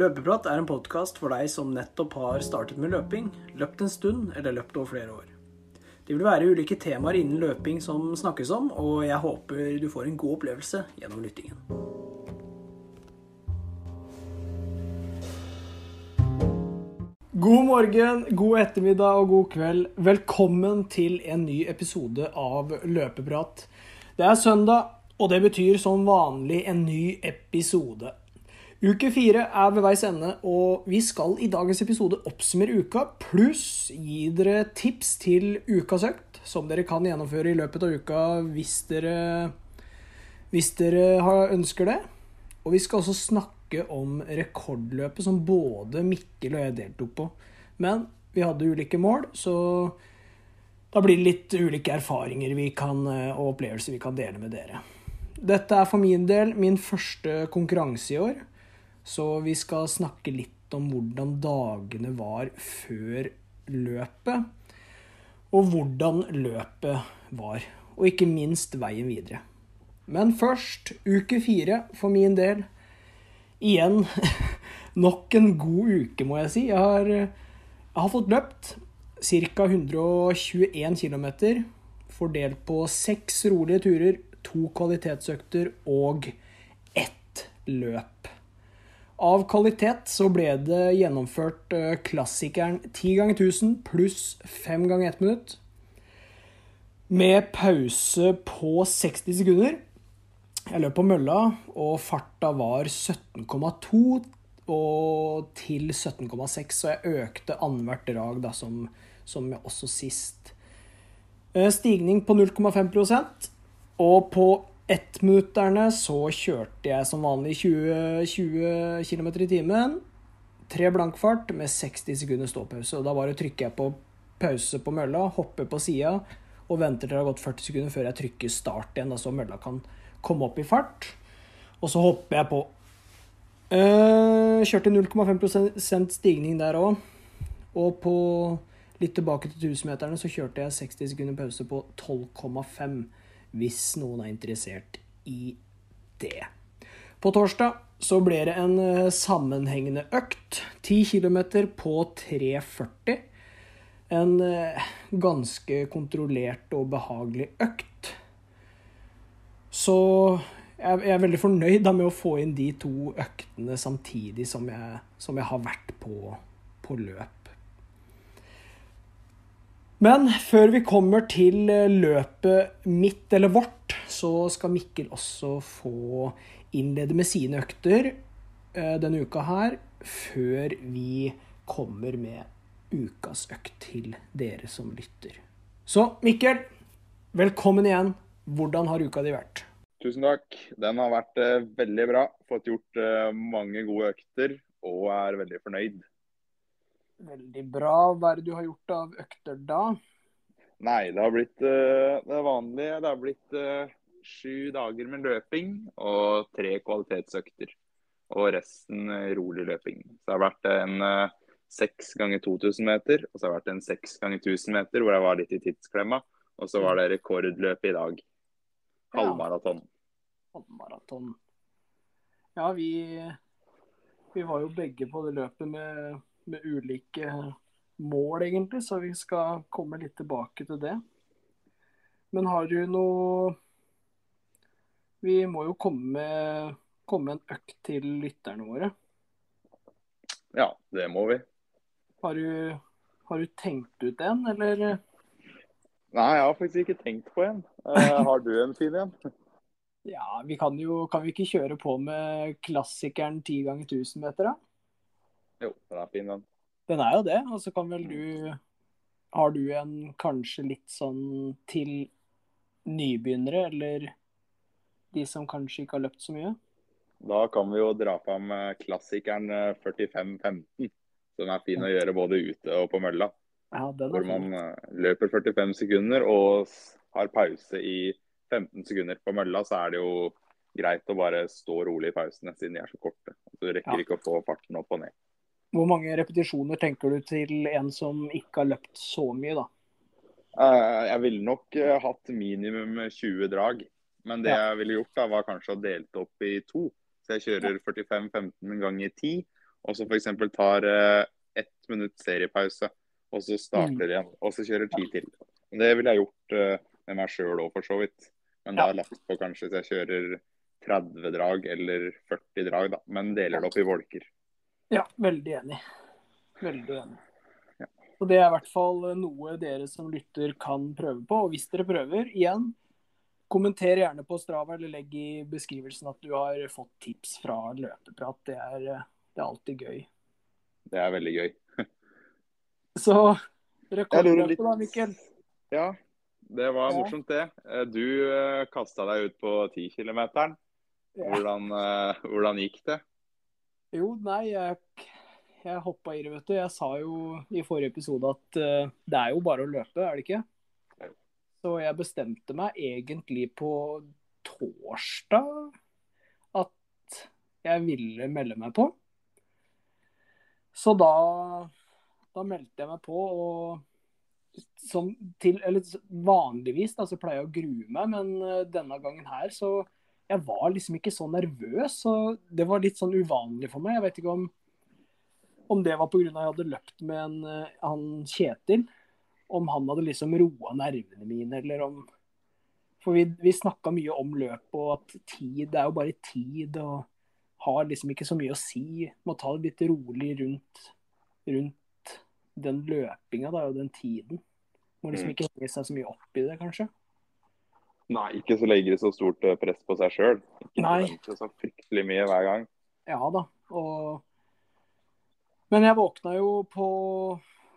Løpeprat er en podkast for deg som nettopp har startet med løping, løpt en stund eller løpt over flere år. Det vil være ulike temaer innen løping som snakkes om, og jeg håper du får en god opplevelse gjennom lyttingen. God morgen, god ettermiddag og god kveld. Velkommen til en ny episode av Løpeprat. Det er søndag, og det betyr som vanlig en ny episode. Uke fire er ved veis ende, og vi skal i dagens episode oppsummere uka, pluss gi dere tips til ukas økt, som dere kan gjennomføre i løpet av uka hvis dere, hvis dere ønsker det. Og vi skal også snakke om rekordløpet som både Mikkel og jeg deltok på. Men vi hadde ulike mål, så da blir det litt ulike erfaringer kan, og opplevelser vi kan dele med dere. Dette er for min del min første konkurranse i år. Så vi skal snakke litt om hvordan dagene var før løpet. Og hvordan løpet var. Og ikke minst veien videre. Men først uke fire for min del. Igjen nok en god uke, må jeg si. Jeg har, jeg har fått løpt ca. 121 km fordelt på seks rolige turer, to kvalitetsøkter og ett løp. Av kvalitet så ble det gjennomført eh, klassikeren 10 ganger 1000 pluss 5 ganger 1 minutt. Med pause på 60 sekunder. Jeg løp på mølla, og farta var 17,2 og til 17,6, så jeg økte annethvert drag, da, som, som også sist. Eh, stigning på 0,5% og på ettminutterne så kjørte jeg som vanlig 20, 20 km i timen. Tre blankfart med 60 sekunder ståpause. og Da bare trykker jeg på pause på mølla, hopper på sida og venter til det har gått 40 sekunder før jeg trykker start igjen, så mølla kan komme opp i fart. Og så hopper jeg på. Uh, kjørte 0,5% stigning der òg. Og på litt tilbake til 1000-meterne så kjørte jeg 60 sekunder pause på 12,5 hvis noen er interessert i det. På torsdag så ble det en eh, sammenhengende økt. 10 km på 3,40. En eh, ganske kontrollert og behagelig økt. Så jeg er veldig fornøyd med å få inn de to øktene samtidig som jeg, som jeg har vært på, på løp. Men før vi kommer til eh, løpet mitt eller vårt, så skal Mikkel også få innlede med sine økter eh, denne uka her, før vi kommer med ukas økt til dere som lytter. Så Mikkel, velkommen igjen. Hvordan har uka di vært? Tusen takk. Den har vært uh, veldig bra. Fått gjort mange gode økter og er veldig fornøyd. Veldig bra. Hva er det du har gjort av økter da? Nei, det har blitt uh, det vanlige. Det har blitt uh, sju dager med løping og tre kvalitetsøkter. Og resten uh, rolig løping. Så det har vært en seks ganger 2000 meter, og så har det vært en seks ganger 1000 meter hvor jeg var litt i tidsklemma. Og så var det rekordløp i dag. Halvmaraton. Ja. Halvmaraton. Ja, vi, vi var jo begge på det løpet med med ulike mål, egentlig, så vi skal komme litt tilbake til det. Men har du noe Vi må jo komme, komme en økt til lytterne våre. Ja, det må vi. Har du, har du tenkt ut en, eller? Nei, jeg har faktisk ikke tenkt på en. Uh, har du en fin en? ja, vi kan jo Kan vi ikke kjøre på med klassikeren 10 ganger 1000 meter, da? Jo, den er fin, den. Den er jo det. Og så kan vel du Har du en kanskje litt sånn til nybegynnere, eller de som kanskje ikke har løpt så mye? Da kan vi jo dra fram eh, klassikeren 45-15. Den som er fin å gjøre både ute og på mølla. Ja, hvor man. Eh, løper 45 sekunder og har pause i 15 sekunder. På mølla så er det jo greit å bare stå rolig i pausene, siden de er så korte. Du rekker ja. ikke å få farten opp og ned. Hvor mange repetisjoner tenker du til en som ikke har løpt så mye, da? Eh, jeg ville nok eh, hatt minimum 20 drag. Men det ja. jeg ville gjort, da, var kanskje å dele det opp i to. Så jeg kjører 45-15 ganger 10, og så f.eks. tar eh, ett minutt seriepause, og så starter Mm. igjen, og så kjører ti til. Det ville jeg gjort med meg sjøl òg, for så vidt. Men da har jeg lagt på kanskje hvis jeg kjører 30 drag eller 40 drag, da. Men deler det opp i bolker. Ja, veldig enig. Veldig enig. Ja. Og det er i hvert fall noe dere som lytter kan prøve på. Og hvis dere prøver, igjen, kommenter gjerne på Strava eller legg i beskrivelsen at du har fått tips fra løpeprat. Det er, det er alltid gøy. Det er veldig gøy. Så rekordløpet litt da, Mikkel. Ja, det var morsomt, det. Eh, Du kasta deg ut på 10 km. Hvordan, eh, hvordan gikk det? Jo, nei, jeg, jeg hoppa i det, vet du. Jeg sa jo i forrige episode at uh, det er jo bare å løpe, er det ikke? Så jeg bestemte meg egentlig på torsdag at jeg ville melde meg på. Så da, da meldte jeg meg på, og som til, eller vanligvis da, så pleier jeg å grue meg, men eh, denne gangen her så jeg var liksom ikke så nervøs. og Det var litt sånn uvanlig for meg. Jeg vet ikke om, om det var pga. jeg hadde løpt med en, eh, han Kjetil. Om han hadde liksom roa nervene mine, eller om For vi, vi snakka mye om løp og at tid er jo bare tid. og har liksom ikke så mye å si. Må ta det litt rolig rundt, rundt den løpinga og den tiden. Må liksom Mm. ikke henge seg så mye opp i det, kanskje. Nei, ikke så legger så stort eh, press på seg sjøl. Ikke så fryktelig mye hver gang. Ja da. Og... Men jeg våkna jo på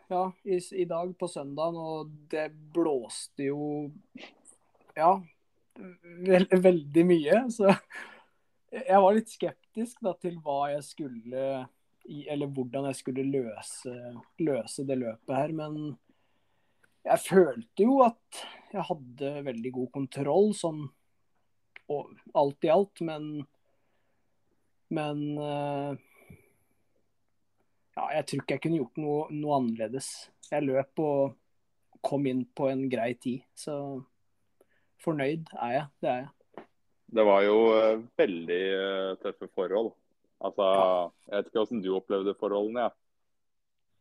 ja, i, i dag på søndagen, og det blåste jo ja, vel, veldig mye. Så jeg var litt skeptisk da, til hva jeg skulle i, Eller hvordan jeg skulle løse, løse det løpet her. Men jeg følte jo at jeg hadde veldig god kontroll sånn og, alt i alt. Men men eh, ja, jeg tror ikke jeg kunne gjort noe, noe annerledes. Jeg løp og kom inn på en grei tid. Så fornøyd er jeg. Det er jeg. Det var jo eh, veldig eh, tøffe forhold. Altså, Jeg vet ikke hvordan du opplevde forholdene. Ja.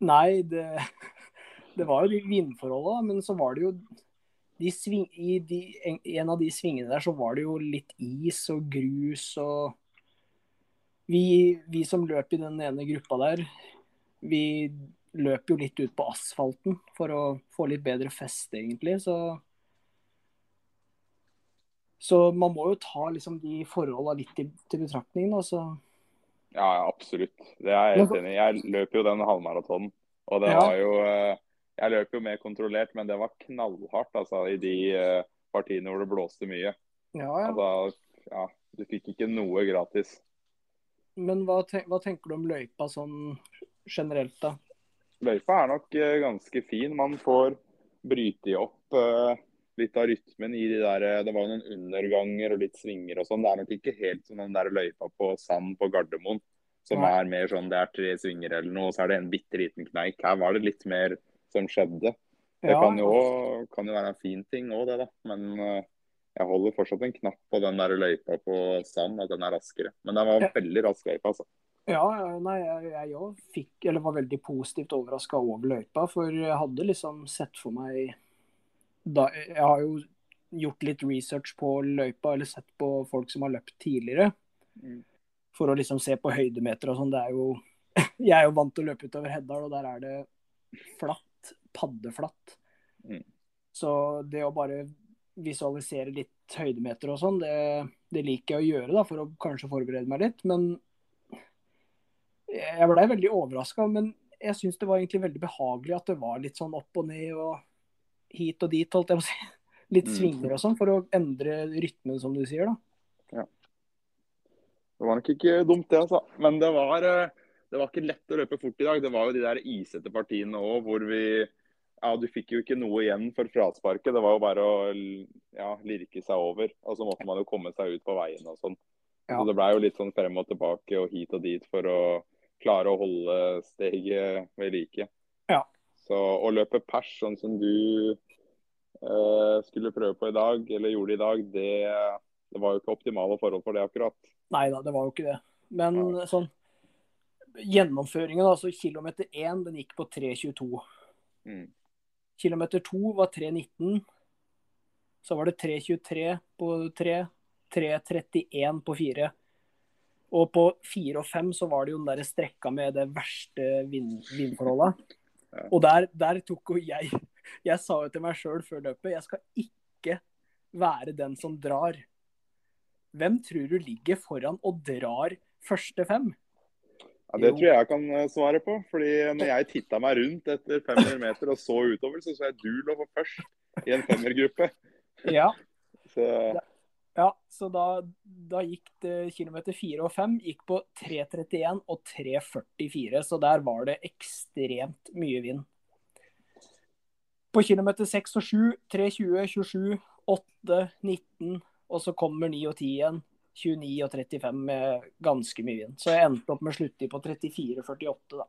Nei, det, det var jo de vindforholda, men så var det jo de sving, I de, en, av de svingene der så var det jo litt is og grus og vi, vi som løp i den ene gruppa der, vi løp jo litt ut på asfalten for å få litt bedre feste, egentlig. Så, så man må jo ta liksom de forholda litt til, til betraktning. Så Ja, absolutt. Det er jeg helt enig i. Jeg løp jo den halvmaratonen. Og det var jo eh, Jeg løp jo mer kontrollert, men det var knallhardt altså, i de eh, partiene hvor det blåste mye. ja, ja. Altså, ja, du fikk ikke noe gratis. Men hva, ten hva tenker du om løypa sånn generelt, da? Løypa er nok eh, ganske fin. Man får bryte opp uh, litt av rytmen i de der Det var jo noen underganger og litt svinger og sånn. Det er nok ikke helt som den der løypa på sand på Gardermoen, som ja. er mer sånn det er tre svinger eller noe, og så er det en bitte liten kneik. Her var det litt mer som skjedde. Det Ja, kan, jo, kan jo være en fin ting òg, det, da. Men eh, jeg holder fortsatt en knapp på den der løypa på sand, at den er raskere. Men den var en veldig rask løype, altså. Ja, nei, jeg òg fikk, eller var veldig positivt overraska over løypa. For jeg hadde liksom sett for meg da, Jeg har jo gjort litt research på løypa, eller sett på folk som har løpt tidligere. Mm. For å liksom se på høydemeter og sånn. Det er jo Jeg er jo vant til å løpe utover Heddal, og der er det flatt. Paddeflatt. Mm. Så det å bare visualisere litt høydemeter og sånn, det, det liker jeg å gjøre da, for å kanskje forberede meg litt. Men jeg blei veldig overraska. Men jeg syns det var egentlig veldig behagelig at det var litt sånn opp og ned og hit og dit, holdt jeg på å si. Litt Mm. svinger og sånn, for å endre rytmen, som du sier, da. Det var nok ikke dumt, det, altså. Men det var, eh, det var ikke lett å løpe fort i dag. Det var jo de der isete partiene òg, hvor vi Ja, du fikk jo ikke noe igjen for frasparket. Det var jo bare å ja, lirke seg over. Og så måtte man jo komme seg ut på veien og sånn. Ja. Så det blei jo litt sånn frem og tilbake og hit og dit for å klare å holde steget ved like. Ja. Så å løpe pers sånn som du eh, skulle prøve på i dag, eller gjorde i dag, det, det var jo ikke optimale forhold for det akkurat. Nei da, det var jo ikke det. Men sånn gjennomføringen, altså kilometer 1, den gikk på 3.22. Mm. Kilometer 2 var 3.19. Så var det 3.23 på 3, 3.31 på 4. Og på 4 og 5 så var det jo den der strekka med det verste vind, vindforholda. Og der, der tok jo jeg Jeg sa jo til meg sjøl før løpet jeg skal ikke være den som drar. Hvem tror du ligger foran og drar første fem? Ja, det Jo. tror jeg jeg kan eh, svare på. fordi når jeg titta meg rundt etter 500 meter og så utover, så så jeg du lå først i en femmergruppe. Ja, Så ja så da, da gikk det kilometer 4 og 5 gikk på 3.31 og 3.44, så der var det ekstremt mye vind. På kilometer 6 og 7, 3.20, 27, 8, 19, og så kommer 9 og 10 igjen. 29 og 35 med ganske mye vind. Så jeg endte opp med sluttid på 34,48, da.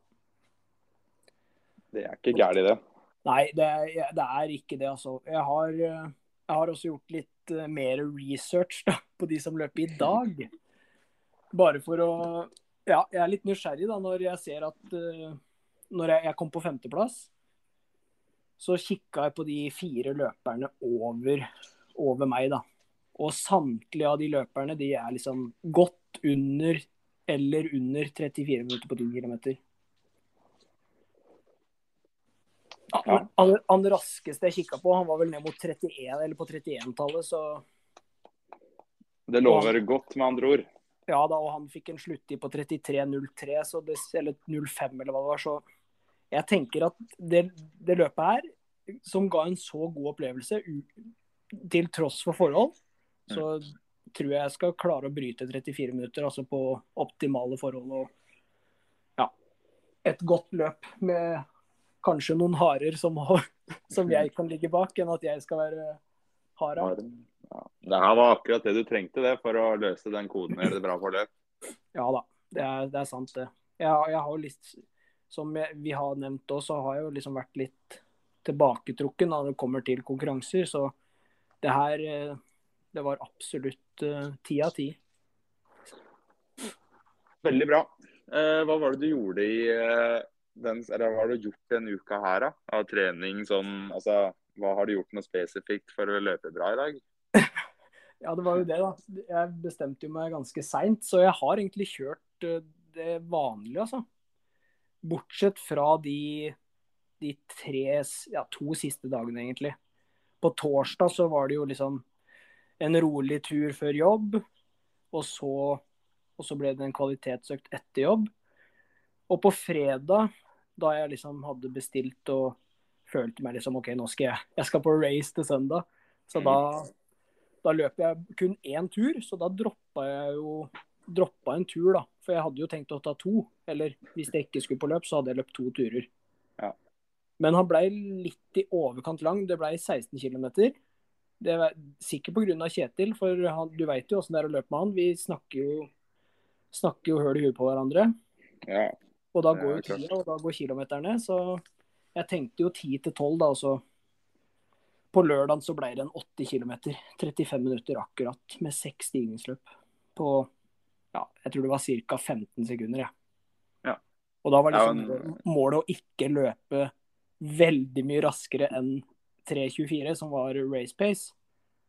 det er ikke gærent, det. Nei, det er, det er ikke det, altså. Jeg har, eh, jeg har også gjort litt eh, mer research da, på de som løper i dag. Bare for å Ja, jeg er litt nysgjerrig da, når jeg ser at eh, Når jeg, jeg kom på femteplass, så kikka jeg på de fire løperne over, over meg, da. Og samtlige av de løperne de er liksom godt under eller under 34 minutter på 10 km. Han, Han, han raskeste jeg kikka på, han var vel ned mot 31, eller på 31-tallet, så Det lover godt, med andre ord. ja da, og han fikk en sluttid på 33,03, så det, eller 05 eller hva det var, så jeg tenker at det, det løpet her, som ga en så god opplevelse, til tross for forhold, så tror jeg jeg skal klare å bryte 34 minutter, altså på optimale forhold og ja, et godt løp med kanskje noen harer som, som jeg kan ligge bak, enn at jeg skal være hara. Ja. Det her var akkurat det du trengte det for å løse den koden i det bra forløp. Ja da, det er, det er sant det. Jeg, jeg har litt, som jeg, vi har nevnt også, så har jeg jo liksom vært litt tilbaketrukken når det kommer til konkurranser. Så det her, eh, det var absolutt eh, ti av ti. Veldig bra. Eh, hva var det du gjorde i eh, den, eller hva har du gjort denne uka her, da? Av trening sånn Altså, hva har du gjort noe spesifikt for å løpe bra i dag? Ja, det var jo det, da. Jeg bestemte jo meg ganske seint, så jeg har egentlig kjørt det vanlige, altså. Bortsett fra de, de tre, ja, to siste dagene, egentlig. På torsdag så var det jo liksom en rolig tur før jobb, og så, og så ble det en kvalitetsøkt etter jobb. Og på fredag, da jeg liksom hadde bestilt og følte meg liksom OK, nå skal jeg, jeg skal på race til søndag. Så da, da løp jeg kun én tur, så da droppa jeg jo droppa en tur, da. For jeg hadde jo tenkt å ta to. Eller hvis jeg ikke skulle på løp, så hadde jeg løpt to turer. Ja. Men han blei litt i overkant lang. Det blei 16 km. Det er sikkert pga. Kjetil, for han, du veit jo åssen det er å løpe med han. Vi snakker jo, snakker jo høl i huet på hverandre. Ja. Og da går jo tida, og da går kilometerne. Så jeg tenkte jo 10 til 12, da. Og så på lørdag så ble det en 80 km. 35 minutter akkurat, med seks stigningsløp. På ja, jeg tror det var ca. 15 sekunder, jeg. Ja. Og da var Ja, liksom men- målet å ikke løpe veldig mye raskere enn 3.24, som var race pace.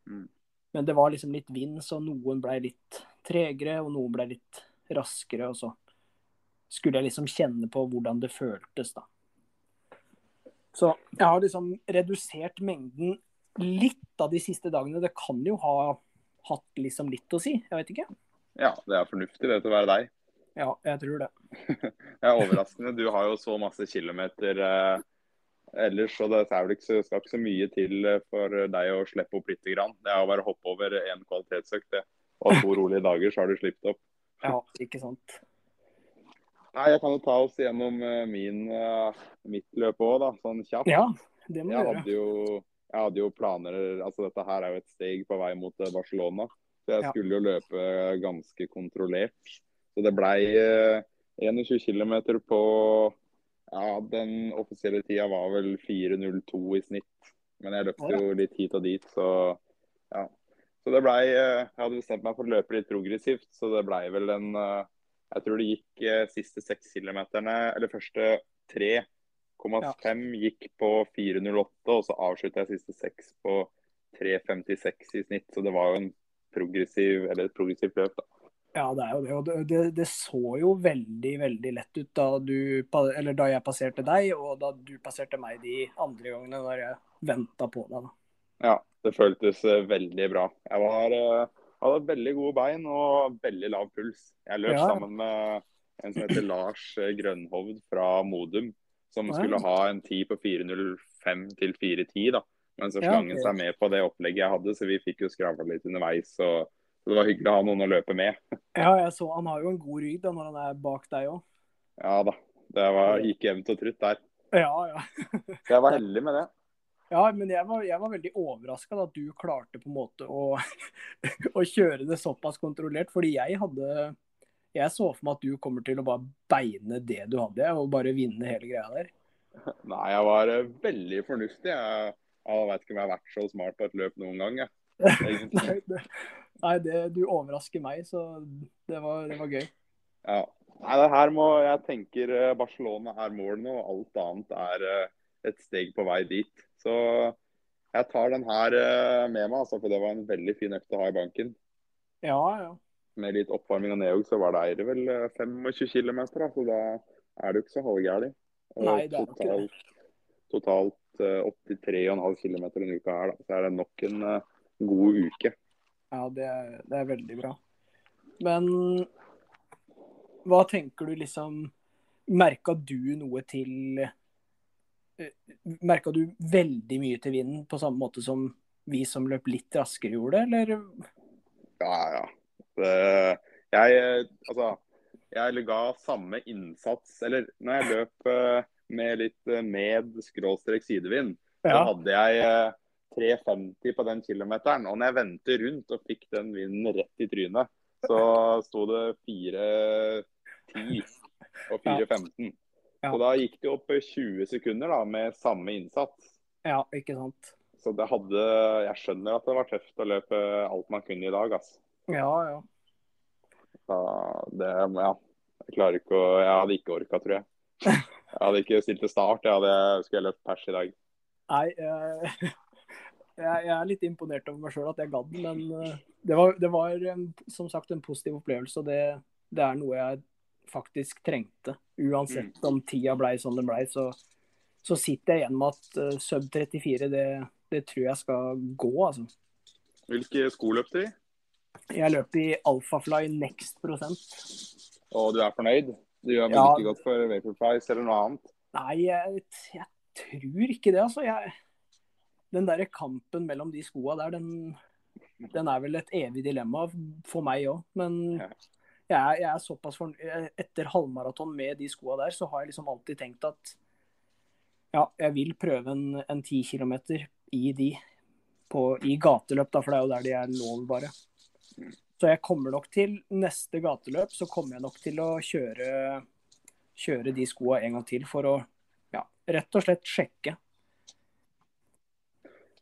Mm. Men det var liksom litt vind, så noen ble litt tregere, og noen ble litt raskere. Og så skulle jeg liksom kjenne på hvordan det føltes, da. Så jeg har liksom redusert mengden litt av de siste dagene. Det kan jo ha hatt liksom litt å si, jeg vet ikke. ja, det er fornuftig det til å være deg. Ja, jeg tror det. Det er overraskende. Du har jo så masse kilometer eh, ellers, så det er vel ikke, så- skal ikke så mye til eh, for deg å slippe opp lite grann. Det er å bare hoppe over én kvalitetsøkt, det. Og to rolige dager, så har du sluppet opp. Ja, ikke sant. Nei, Jeg kan jo ta oss gjennom eh, min, eh, mitt løp òg, da, sånn kjapt. Ja, det må Jeg hadde, jo, jeg hadde jo planer altså Dette her er jo et steg på vei mot Barcelona. Så jeg skulle jo løpe ganske kontrollert. Så det blei eh, 21 km på Ja, den offisielle tida var vel 4.02 i snitt. Men jeg ja. jo litt hit og dit, så ja. Så det blei eh, Jeg hadde bestemt meg for å løpe litt progressivt, så det blei vel en eh, Jeg tror det gikk eh, siste seks kilometerne, eller første 3,5 gikk på 4,08, og så avslutta jeg siste seks på 3,56 i snitt. Så det var jo en progressiv, eller et progressivt løp, da. Ja, det er jo det. Og det, det, det så jo veldig, veldig lett ut da, du, eller da jeg passerte deg, og da du passerte meg de andre gangene da jeg venta på deg. da. Ja, det føltes eh, veldig bra. Jeg var, eh, hadde veldig gode bein og veldig lav puls. Jeg løp Ja. sammen med en som heter Lars eh, Grønhovd fra Modum, som skulle ha en tid på 4.05 til 4.10. da. Men så Ja, slang han ok. seg med på det opplegget jeg hadde, så vi fikk jo skravla litt underveis. og så Det var hyggelig å ha noen å løpe med. Ja, jeg så Han har jo en god rygg da, når han er bak deg òg. Ja da. Det var, gikk jevnt og trutt der. Ja, ja. Så jeg var heldig med det. Ja, men jeg var, jeg var veldig overraska at du klarte på en måte å, å kjøre det såpass kontrollert. Fordi jeg hadde Jeg så for meg at du kommer til å bare beine det du hadde, og bare vinne hele greia der. Nei, jeg var eh, veldig fornuftig. Jeg, jeg vet ikke om jeg har vært så smart på et løp noen gang. Jeg. Nei, det, nei det, du overrasker meg, så det var, det var gøy. Ja. Nei, det her må, jeg tenker eh, Barcelona er målene, og alt annet er eh, et steg på vei dit. Så jeg tar den her eh, med meg, altså, for det var en veldig fin økt å ha i banken. Ja, ja. Med litt oppvarming og nedjogg så var det eier vel eh, 25 km, så da er jo ikke så halvgærlig. Nei, det er totalt, ikke det. totalt, totalt eh, 83,5 km denne uka her, da. Så er det nok en god uke. Ja, det er, det er veldig bra. Men hva tenker du liksom Merka du noe til Merka du veldig mye til vinden på samme måte som vi som løp litt raskere gjorde, eller? Ja, ja. Det, jeg, eh, altså, jeg ga samme innsats Eller når jeg løp eh, med litt eh, med skråstrek sidevind, så Ja. hadde jeg eh, 3,50 på den kilometeren. Og når jeg vendte rundt og fikk den vinden rett i trynet, så sto det 4,10 og 4,15. Ja. Så da gikk det opp 20 sekunder da, med samme innsats. ja, ikke sant? Så det hadde Jeg skjønner at det var tøft å løpe alt man kunne i dag, altså. Ja, ja. Da, det, ja. Jeg klarer ikke å Jeg hadde ikke orka, tror jeg. Jeg hadde ikke stilt til start. Jeg hadde skulle jeg løpt pers i dag. Nei, jeg, jeg, er litt imponert over meg sjøl at jeg gadd, men eh, det var, det var en, som sagt en positiv opplevelse. Og det, det er noe jeg faktisk trengte. Uansett om tida blei som den blei, så, så sitter jeg igjen med at uh, sub 34, det, det tror jeg skal gå, altså. Hvilke sko løp du i? Jeg løp i Alphafly Next prosent. Og du er fornøyd? Du gjør vel Ja. ikke godt for Vaporfly eller noe annet? Nei, jeg, jeg tror ikke det, altså. Jeg, den derre kampen mellom de skoa der, den, den er vel et evig dilemma for meg òg. Men jeg, jeg er såpass for, Etter halvmaraton med de skoa der, så har jeg liksom alltid tenkt at ja, jeg vil prøve en, en 10 km i de. På, I gateløp, da, for det er jo der de er lovbare. Så jeg kommer nok til neste gateløp, så kommer jeg nok til å kjøre kjøre de skoa en gang til for å ja, rett og slett sjekke.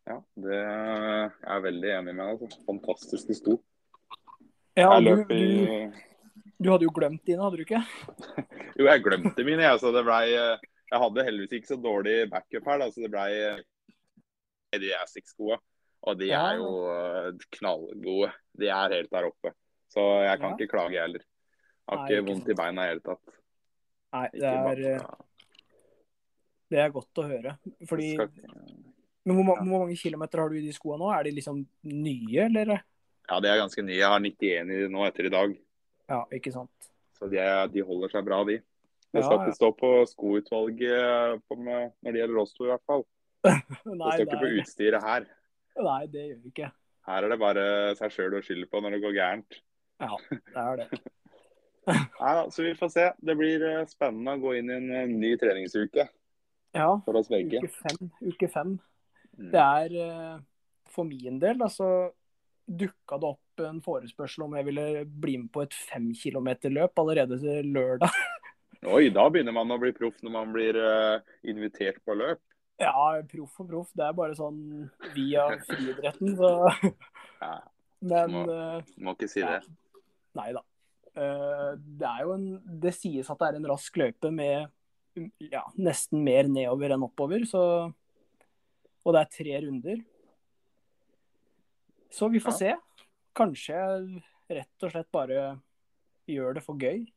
Ja, det er jeg veldig enig med. Altså. det sto. Ja, du, du, du hadde jo glemt dine, hadde du ikke? Jo, jeg glemte mine, jeg. Så det ble, jeg hadde heldigvis ikke så dårlig backup her, da, så det ble de Asics-skoa. Og de er jo eh, knallgode. De er helt der oppe. Så jeg kan Ja. ikke klage heller. Har Nei, ikke ikke vondt i beina i det hele tatt. Nei, det er, det er godt å høre. Fordi, skal- men hvor, ja. hvor mange kilometer har du i de skoene nå? Er de liksom nye, eller? Ja, de er ganske nye. Jeg har 91 i nå etter i dag. Ja, ikke sant. Så de, de holder seg bra, de. Det Ja, skal ja. ikke stå på skoutvalget på, med, når det gjelder oss to, i hvert fall. Nei, Det står ikke på utstyret her. nei, det gjør vi ikke. Her er det bare seg sjøl å skylde på når det går gærent. Ja, det er det. Nei da, så vi får se. Det blir eh, spennende å gå inn i en eh, ny treningsuke Ja, for oss begge. uke fem. Uke fem. Mm. Det er eh, for min del, altså dukka det opp en forespørsel om jeg ville bli med på et fem kilometer løp allerede til lørdag. Oi, da begynner man å bli proff når man blir eh, invitert på løp. Ja, proff og proff. Det er bare sånn via friidretten, så Ja, Men Må- eh, må ikke si det. nei da. Det er jo en Det sies at det er en rask løype med ja, nesten mer nedover enn oppover, så Og det er tre runder. Så vi får Ja. se. Kanskje jeg rett og slett bare gjør det for gøy.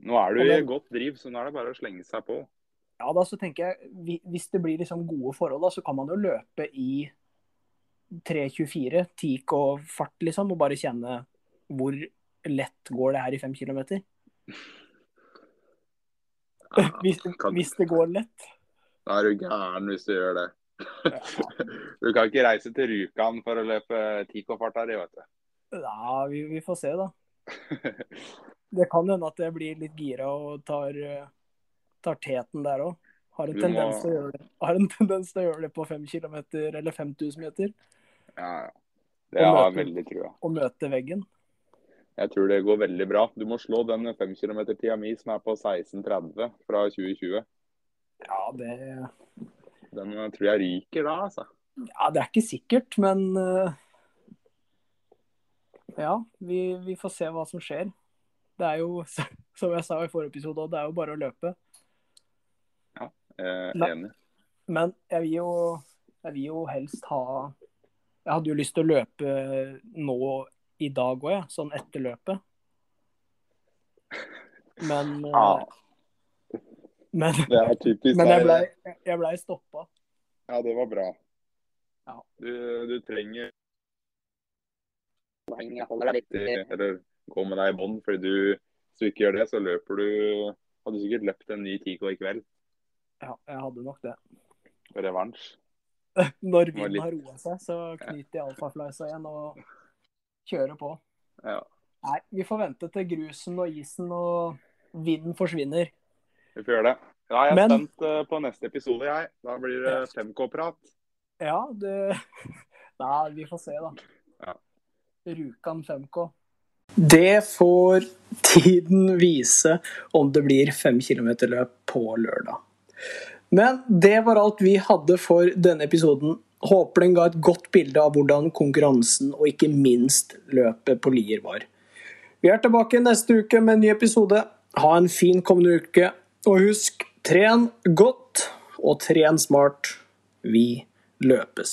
Nå er du i godt driv, så nå er det bare å slenge seg på. Ja, da så tenker jeg Hvis det blir liksom gode forhold, da, så kan man jo løpe i 3.24, teak og fart, liksom, og bare kjenne hvor lett går det her i fem kilometer. Hvis, hvis det går lett. Da er du gæren hvis du gjør det. Du kan ikke reise til Rjukan for å løpe Tico-fart her, vet du. Ja, vi, vi får se, da. Det kan hende at jeg blir litt gira og tar, eh, tar teten der òg. Har må- å Har en tendens til å gjøre det på 5 kilometer eller 5000 meter Ja, ja. Det har jeg veldig trua. og møte veggen. Jeg tror det går veldig bra. Du må slå den 5 km-tida mi som er på 16,30 fra 2020. Ja, det Den eh, tror jeg ryker da, altså. Ja, det er ikke sikkert, men eh, Ja, vi, vi får se hva som skjer. Det er jo, som jeg sa i forrige episode, det er jo bare å løpe. Ja, Eh, er enig. Men jeg vil jo, jeg vil jo helst ha Jeg hadde jo lyst til å løpe nå i dag òg, jeg. Sånn etter løpet. Men, Ja, men, det er typisk men jeg blei det. ble stoppa. Ja, det var bra. Ja. Du, du trenger Eller gå med deg i bånd, fordi du hvis du ikke gjør det, så løper du Hadde sikkert løpt en ny Tico i kveld. Ja, jeg hadde nok det. Revansj. Når vinden litt- har roa seg, så knyter jeg alfafleisa igjen og kjører på. Ja. Nei, vi får vente til grusen og isen og vinden forsvinner. Vi får gjøre det. Ja, jeg er Men- spent eh, på neste episode, jeg. Da blir det 5K-prat. Ja, det Nei, vi får se, da. Ja. Rjukan 5K. Det får tiden vise om det blir fem kilometerløp på lørdag. Men det var alt vi hadde for denne episoden. Håper den ga et godt bilde av hvordan konkurransen og ikke minst løpet på Lier var. Vi er tilbake neste uke med en ny episode. Ha en fin kommende uke. Og husk, tren godt og tren smart. Vi løpes.